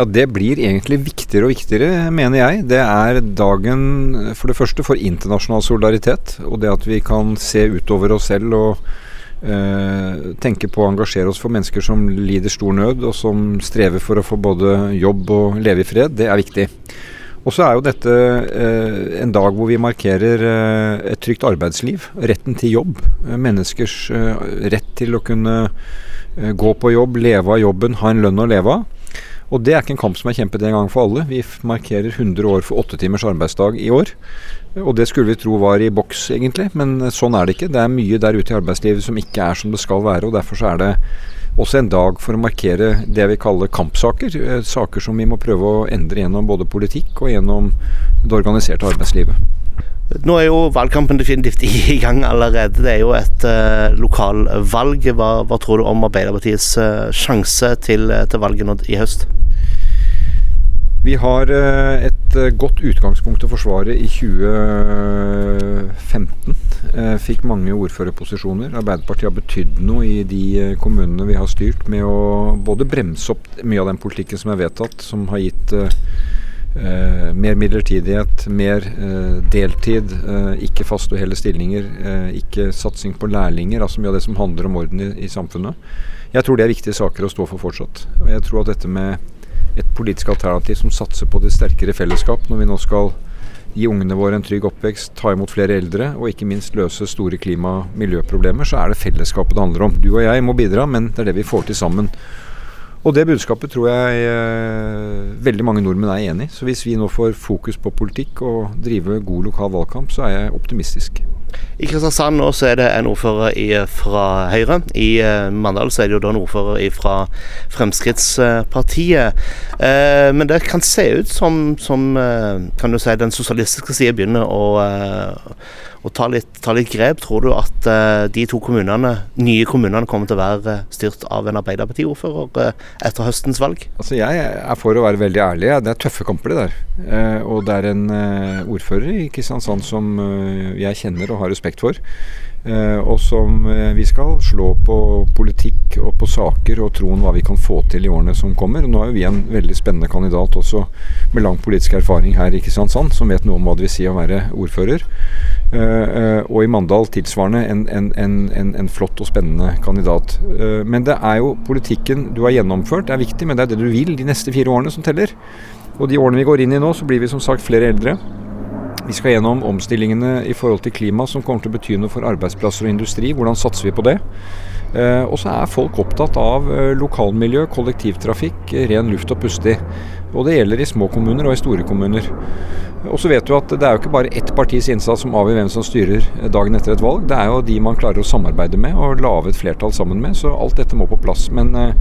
Ja, Det blir egentlig viktigere og viktigere, mener jeg. Det er dagen for det første for internasjonal solidaritet. Og det at vi kan se utover oss selv og eh, tenke på å engasjere oss for mennesker som lider stor nød, og som strever for å få både jobb og leve i fred. Det er viktig. Og så er jo dette eh, en dag hvor vi markerer eh, et trygt arbeidsliv. Retten til jobb. Menneskers rett til å kunne gå på jobb, leve av jobben, ha en lønn å leve av. Og det er ikke en kamp som er kjempet en gang for alle. Vi markerer 100 år for åtte timers arbeidsdag i år. Og det skulle vi tro var i boks, egentlig, men sånn er det ikke. Det er mye der ute i arbeidslivet som ikke er som det skal være, og derfor så er det også en dag for å markere det vi kaller kampsaker. Eh, saker som vi må prøve å endre gjennom både politikk og gjennom det organiserte arbeidslivet. Nå er jo valgkampen definitivt i gang allerede. Det er jo et uh, lokalvalg. Hva, hva, tror du om Arbeiderpartiets uh, sjanse til, til valget nå i høst? Vi har eh, et eh, godt utgangspunkt å forsvare i 2015. Eh, fikk mange ordførerposisjoner. Arbeiderpartiet har betydd noe i de kommunene vi har styrt, med å både bremse opp mye av den politikken som er vedtatt, som har gitt eh, mer midlertidighet, mer eh, deltid, eh, ikke faste og hele stillinger, ikke satsing på lærlinger. Altså mye av det som handler om orden i, i, samfunnet. Jeg tror det er viktige saker å stå for fortsatt. Og jeg tror at dette med et politisk alternativ som satser på det sterkere fellesskap når vi nå skal gi ungene våre en trygg oppvekst, ta imot flere eldre og ikke minst løse store klima- og miljøproblemer, så er det fellesskapet det handler om. Du og jeg må bidra, men det er det vi får til sammen. Og det budskapet tror jeg eh, veldig mange nordmenn er enig i. Så hvis vi nå får fokus på politikk og drive god lokal valgkamp, så er jeg optimistisk. I Kristiansand nå så er det en ordfører i, fra Høyre. I uh, Mandal så er det jo da en ordfører fra Fremskrittspartiet. Eh, men det kan se ut som, som uh, kan du si, den sosialistiske sida begynner å, å ta, litt, ta, litt, grep. Tror du at de to kommunene, nye kommunene kommer til å være styrt av en Arbeiderparti-ordfører etter høstens valg? Altså Jeg er for å være veldig ærlig. Det er tøffe kamper, det der. og det er en ordfører i Kristiansand som jeg kjenner og har respekt for. Uh, og som uh, vi skal slå på politikk og på saker og troen hva vi kan få til i årene som kommer. Nå er jo vi en veldig spennende kandidat også med lang politisk erfaring her i Kristiansand, som vet noe om hva det vil si å være ordfører. Uh, og i Mandal tilsvarende en, en, en, en, flott og spennende kandidat. men det er jo politikken du har gjennomført, er viktig, men det er det du vil de neste fire årene som teller. Og de årene vi går inn i nå, så blir vi som sagt flere eldre. Vi skal gjennom omstillingene i forhold til klima som kommer til å bety noe for arbeidsplasser og industri. Hvordan satser vi på det? Eh, og så er folk opptatt av eh, lokalmiljø, kollektivtrafikk, ren luft å puste i. Og det gjelder i små kommuner og i store kommuner. Og så vet du at det er jo ikke bare ett partis innsats som avgjør hvem som styrer dagen etter et valg. Det er jo de man klarer å samarbeide med og lage et flertall sammen med. Så alt dette må på plass. Men eh,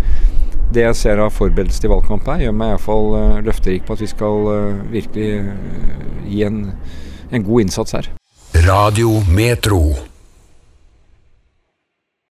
det jeg ser av forberedelse til valgkamp her, gjør meg iallfall uh, løfterik på at vi skal uh, virkelig uh, gi en, en god innsats her. Radio Metro.